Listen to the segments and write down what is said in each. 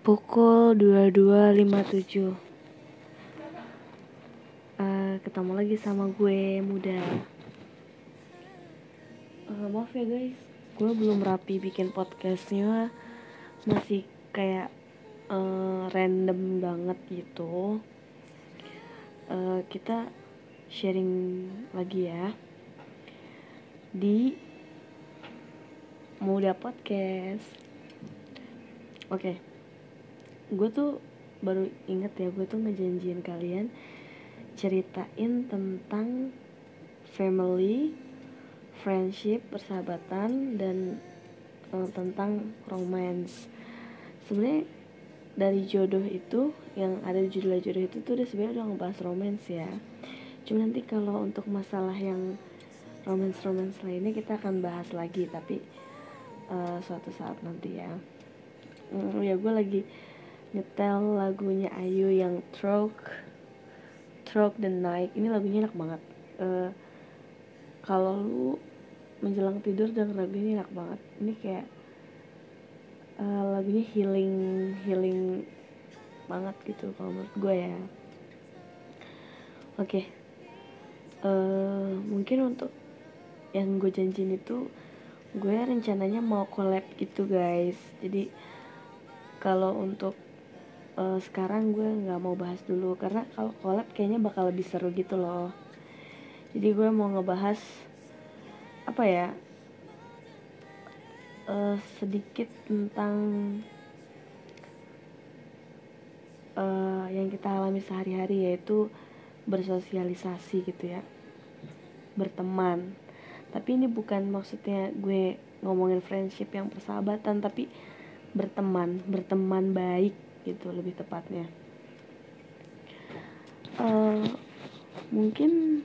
Pukul 22.57 uh, Ketemu lagi sama gue muda. Uh, Maaf ya guys. Gue belum rapi bikin podcastnya. Masih kayak uh, random banget gitu. Uh, Kita sharing lagi ya. Di Muda Podcast Oke. Okay. Gue tuh baru inget ya Gue tuh ngejanjiin kalian Ceritain tentang Family Friendship, persahabatan Dan uh, tentang romance. Sebenarnya dari jodoh itu yang ada di judul jodoh itu tuh udah sebenarnya udah ngebahas romance ya. Cuma nanti kalau untuk masalah yang romance romance lainnya kita akan bahas lagi tapi uh, suatu saat nanti ya mm, ya gue lagi nyetel lagunya Ayu yang Stroke Stroke the Night. Ini lagunya enak banget. Uh, kalau lu menjelang tidur dan lagu ini enak banget. Ini kayak uh, lagunya healing healing banget gitu kalau menurut gue ya. Oke. Okay. uh, mungkin untuk yang gue janjiin itu gue rencananya mau collab gitu guys. Jadi kalau untuk uh, sekarang gue nggak mau bahas dulu karena kalau collab kayaknya bakal lebih seru gitu loh. Jadi gue mau ngebahas apa ya uh, sedikit tentang uh, yang kita alami sehari-hari yaitu bersosialisasi gitu ya. Berteman. Tapi ini bukan maksudnya gue ngomongin friendship yang persahabatan tapi berteman berteman baik gitu lebih tepatnya. Uh, mungkin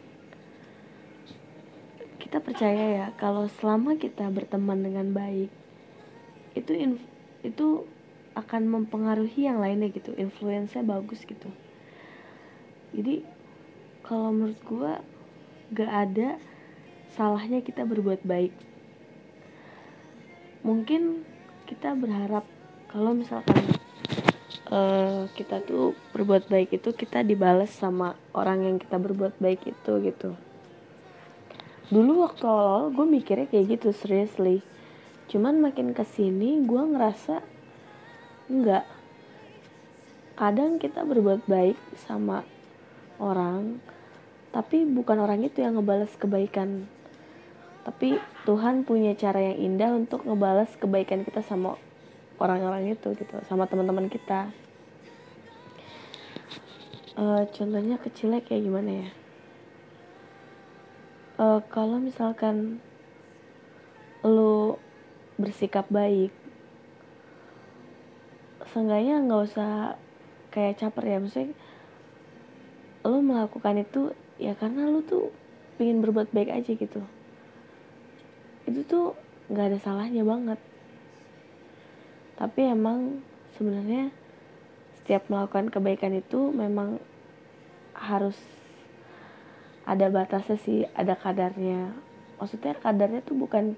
kita percaya ya kalau selama kita berteman dengan baik itu itu akan mempengaruhi yang lainnya gitu influence bagus gitu. Jadi kalau menurut gue gak ada salahnya kita berbuat baik. Mungkin kita berharap kalau misalkan uh, kita tuh berbuat baik itu kita dibalas sama orang yang kita berbuat baik itu gitu. Dulu waktu awal gue mikirnya kayak gitu seriously. Cuman makin ke sini gue ngerasa enggak. Kadang kita berbuat baik sama orang tapi bukan orang itu yang ngebales kebaikan tapi Tuhan punya cara yang indah untuk ngebalas kebaikan kita sama orang-orang itu gitu sama teman-teman kita. Uh, contohnya kecilnya kayak gimana ya? Uh, kalau misalkan lo bersikap baik seenggaknya nggak usah kayak caper ya. Maksudnya lo melakukan itu ya karena lo tuh pengen berbuat baik aja gitu itu tuh nggak ada salahnya banget. Tapi emang sebenarnya setiap melakukan kebaikan itu memang harus ada batasnya sih ada kadarnya. Maksudnya kadarnya tuh bukan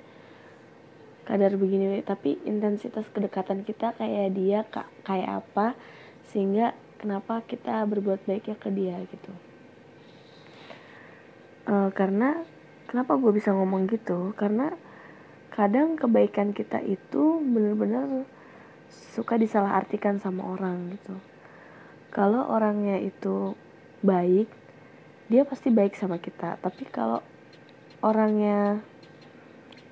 kadar begini tapi intensitas kedekatan kita kayak dia kayak apa sehingga kenapa kita berbuat baiknya ke dia gitu. Uh, karena kenapa gue bisa ngomong gitu? Karena kadang kebaikan kita itu bener-bener suka disalahartikan sama orang gitu. Kalau orangnya itu baik dia pasti baik sama kita. Tapi kalau orangnya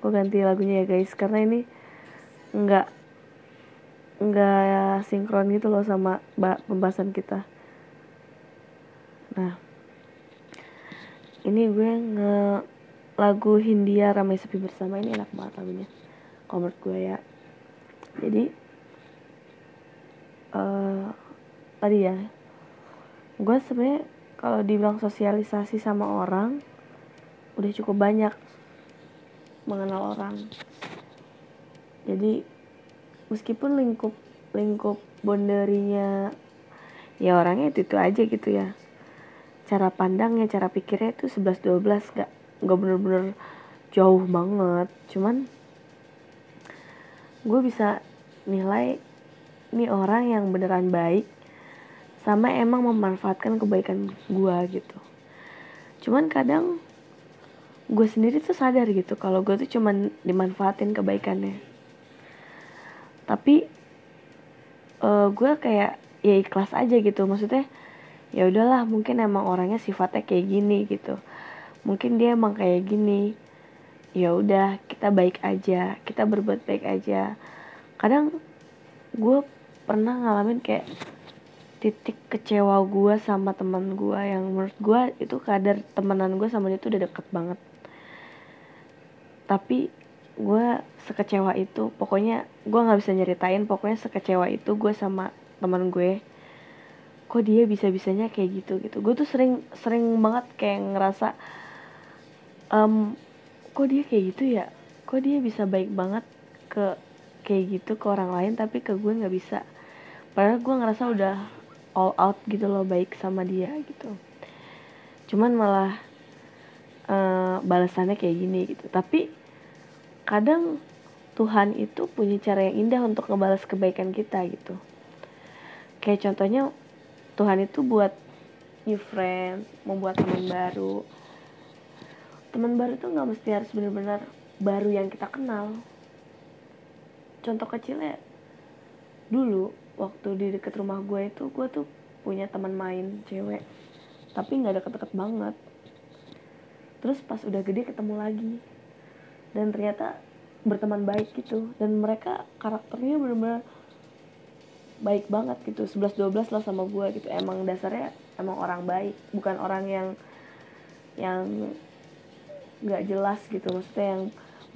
gue ganti lagunya ya guys. Karena ini nggak nggak sinkron gitu loh sama pembahasan kita. Nah ini gue nge lagu Hindia Ramai Sepi Bersama ini enak banget lagunya kalau gue ya. Jadi uh, tadi ya gue sebenarnya kalau dibilang sosialisasi sama orang udah cukup banyak mengenal orang. Jadi meskipun lingkup lingkup bonderinya ya orangnya itu itu aja gitu ya. Cara pandangnya cara pikirnya itu 11 12 gak gak bener-bener jauh banget. Cuman gue bisa nilai ini orang yang beneran baik sama emang memanfaatkan kebaikan gue gitu. Cuman kadang gue sendiri tuh sadar gitu kalau gue tuh cuman dimanfaatin kebaikannya. Tapi uh, gue kayak ya ikhlas aja gitu. Maksudnya ya udahlah mungkin emang orangnya sifatnya kayak gini gitu mungkin dia emang kayak gini ya udah kita baik aja kita berbuat baik aja. Kadang gue pernah ngalamin kayak titik kecewa gue sama teman gue yang menurut gue itu kadar temenan gue sama dia tuh udah deket banget. Tapi gue sekecewa itu pokoknya gue nggak bisa nyeritain pokoknya sekecewa itu gue sama teman gue kok dia bisa bisanya kayak gitu? Gitu. Gue tuh sering sering banget kayak ngerasa um, kok dia kayak gitu ya? Kok dia bisa baik banget ke kayak gitu ke orang lain tapi ke gue nggak bisa? Padahal gue ngerasa udah all out gitu loh baik sama dia gitu. Cuman malah uh, balasannya kayak gini gitu. Tapi kadang Tuhan itu punya cara yang indah untuk ngebalas kebaikan kita gitu. Kayak contohnya Tuhan itu buat new friend membuat teman baru teman baru tuh nggak mesti harus benar-benar baru yang kita kenal. Contoh kecilnya dulu waktu di deket rumah gue itu gue tuh punya teman main cewek tapi nggak deket-deket banget. Terus pas udah gede ketemu lagi dan ternyata berteman baik gitu dan mereka karakternya benar-benar baik banget gitu 11-12 lah sama gue gitu. Emang dasarnya emang orang baik bukan orang yang yang nggak jelas gitu. Maksudnya yang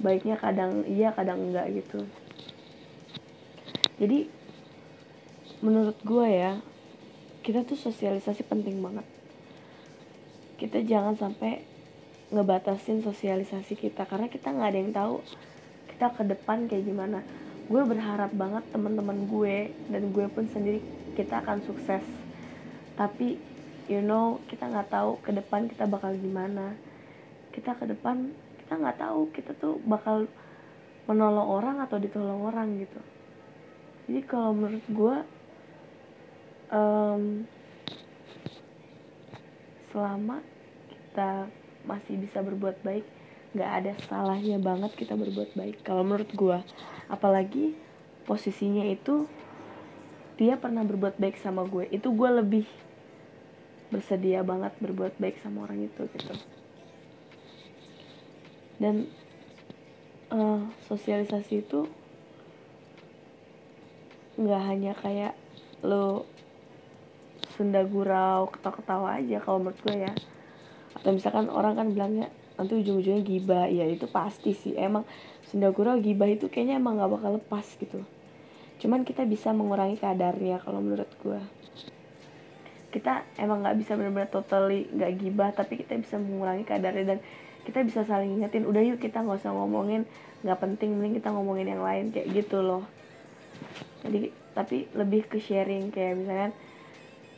baiknya kadang iya kadang enggak gitu. Jadi menurut gue ya kita tuh sosialisasi penting banget. Kita jangan sampai ngebatasin sosialisasi kita karena kita nggak ada yang tahu kita ke depan kayak gimana. Gue berharap banget teman-teman gue dan gue pun sendiri kita akan sukses. Tapi you know kita nggak tahu ke depan kita bakal gimana kita ke depan kita nggak tahu kita tuh bakal menolong orang atau ditolong orang gitu. Jadi kalau menurut gue um, selama kita masih bisa berbuat baik nggak ada salahnya banget kita berbuat baik. Kalau menurut gue apalagi posisinya itu dia pernah berbuat baik sama gue itu gue lebih bersedia banget berbuat baik sama orang itu gitu dan uh, sosialisasi itu nggak hanya kayak lo sunda gurau ketawa-ketawa aja kalau menurut gue ya. Atau misalkan orang kan bilangnya nanti ujung-ujungnya gibah. Ya itu pasti sih. Emang sunda gurau gibah itu kayaknya emang nggak bakal lepas gitu. Cuman kita bisa mengurangi kadarnya kalau menurut gue. Kita emang nggak bisa benar-benar totally nggak gibah tapi kita bisa mengurangi kadarnya dan kita bisa saling ingetin. Udah yuk kita nggak usah ngomongin nggak penting mending kita ngomongin yang lain kayak gitu loh. Jadi tapi lebih ke sharing kayak misalnya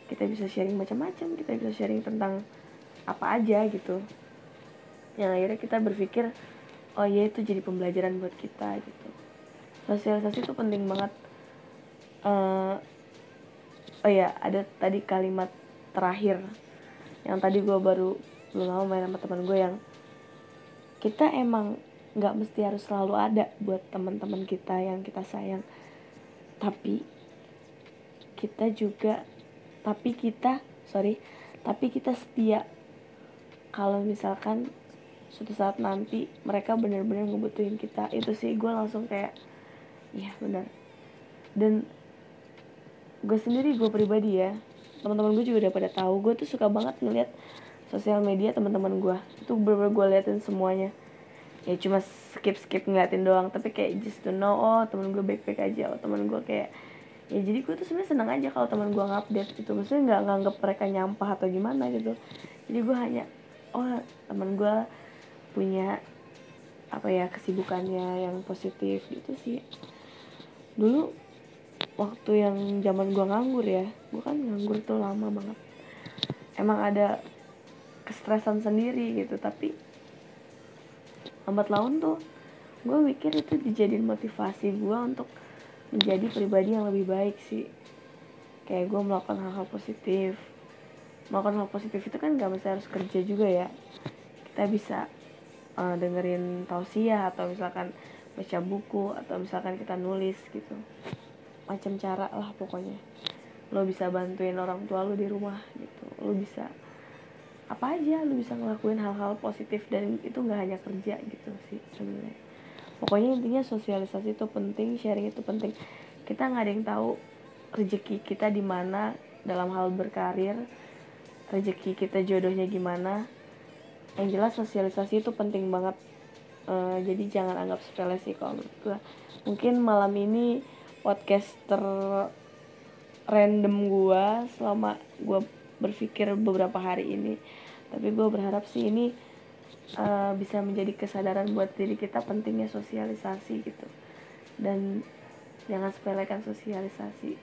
kita bisa sharing macam-macam kita bisa sharing tentang apa aja gitu. Yang akhirnya kita berpikir oh ya itu jadi pembelajaran buat kita gitu. Sosialisasi itu penting banget. Uh, oh ya ada tadi kalimat terakhir yang tadi gue baru belum lama main sama teman gue yang kita emang nggak mesti harus selalu ada buat teman-teman kita yang kita sayang. Tapi kita juga tapi kita sorry tapi kita setia. Kalau misalkan suatu saat nanti mereka benar-benar ngebutuhin kita itu sih gue langsung kayak iya benar. Dan gue sendiri gue pribadi ya teman-teman gue juga udah pada tahu gue tuh suka banget ngeliat sosial media teman-teman gue itu bener-bener gue liatin semuanya. Ya cuma skip skip ngeliatin doang tapi kayak just to know oh temen gue baik baik aja oh temen gue kayak ya jadi gue tuh sebenarnya seneng aja kalau teman gue ngupdate gitu. Maksudnya nggak nganggap mereka nyampah atau gimana gitu. Jadi gue hanya oh teman gue punya apa ya kesibukannya yang positif gitu sih. Dulu waktu yang zaman gue nganggur ya gue kan nganggur tuh lama banget. Emang ada kestresan sendiri gitu. Tapi lambat laun tuh gue mikir itu dijadiin motivasi gue untuk menjadi pribadi yang lebih baik sih. Kayak gue melakukan hal-hal positif. Melakukan hal positif itu kan gak mesti harus kerja juga ya. Kita bisa uh, dengerin tausiah atau misalkan baca buku atau misalkan kita nulis gitu. Macam cara lah pokoknya. Lo bisa bantuin orang tua lo di rumah gitu. Lo bisa apa aja lo bisa ngelakuin hal-hal positif dan itu nggak hanya kerja gitu sih sebenarnya. Pokoknya intinya sosialisasi itu penting sharing itu penting. Kita nggak ada yang tahu rezeki kita di mana dalam hal berkarir rezeki kita jodohnya gimana. Yang jelas sosialisasi itu penting banget. Uh, jadi jangan anggap sepele sih kalau mungkin malam ini podcaster random gue selama gue berpikir beberapa hari ini. Tapi gue berharap sih ini uh, bisa menjadi kesadaran buat diri kita pentingnya sosialisasi gitu. Dan jangan sepelekan sosialisasi.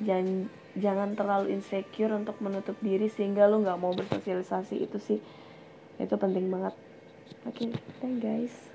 Jangan jangan terlalu insecure untuk menutup diri sehingga lo nggak mau bersosialisasi. Itu sih itu penting banget. Oke okay, thank guys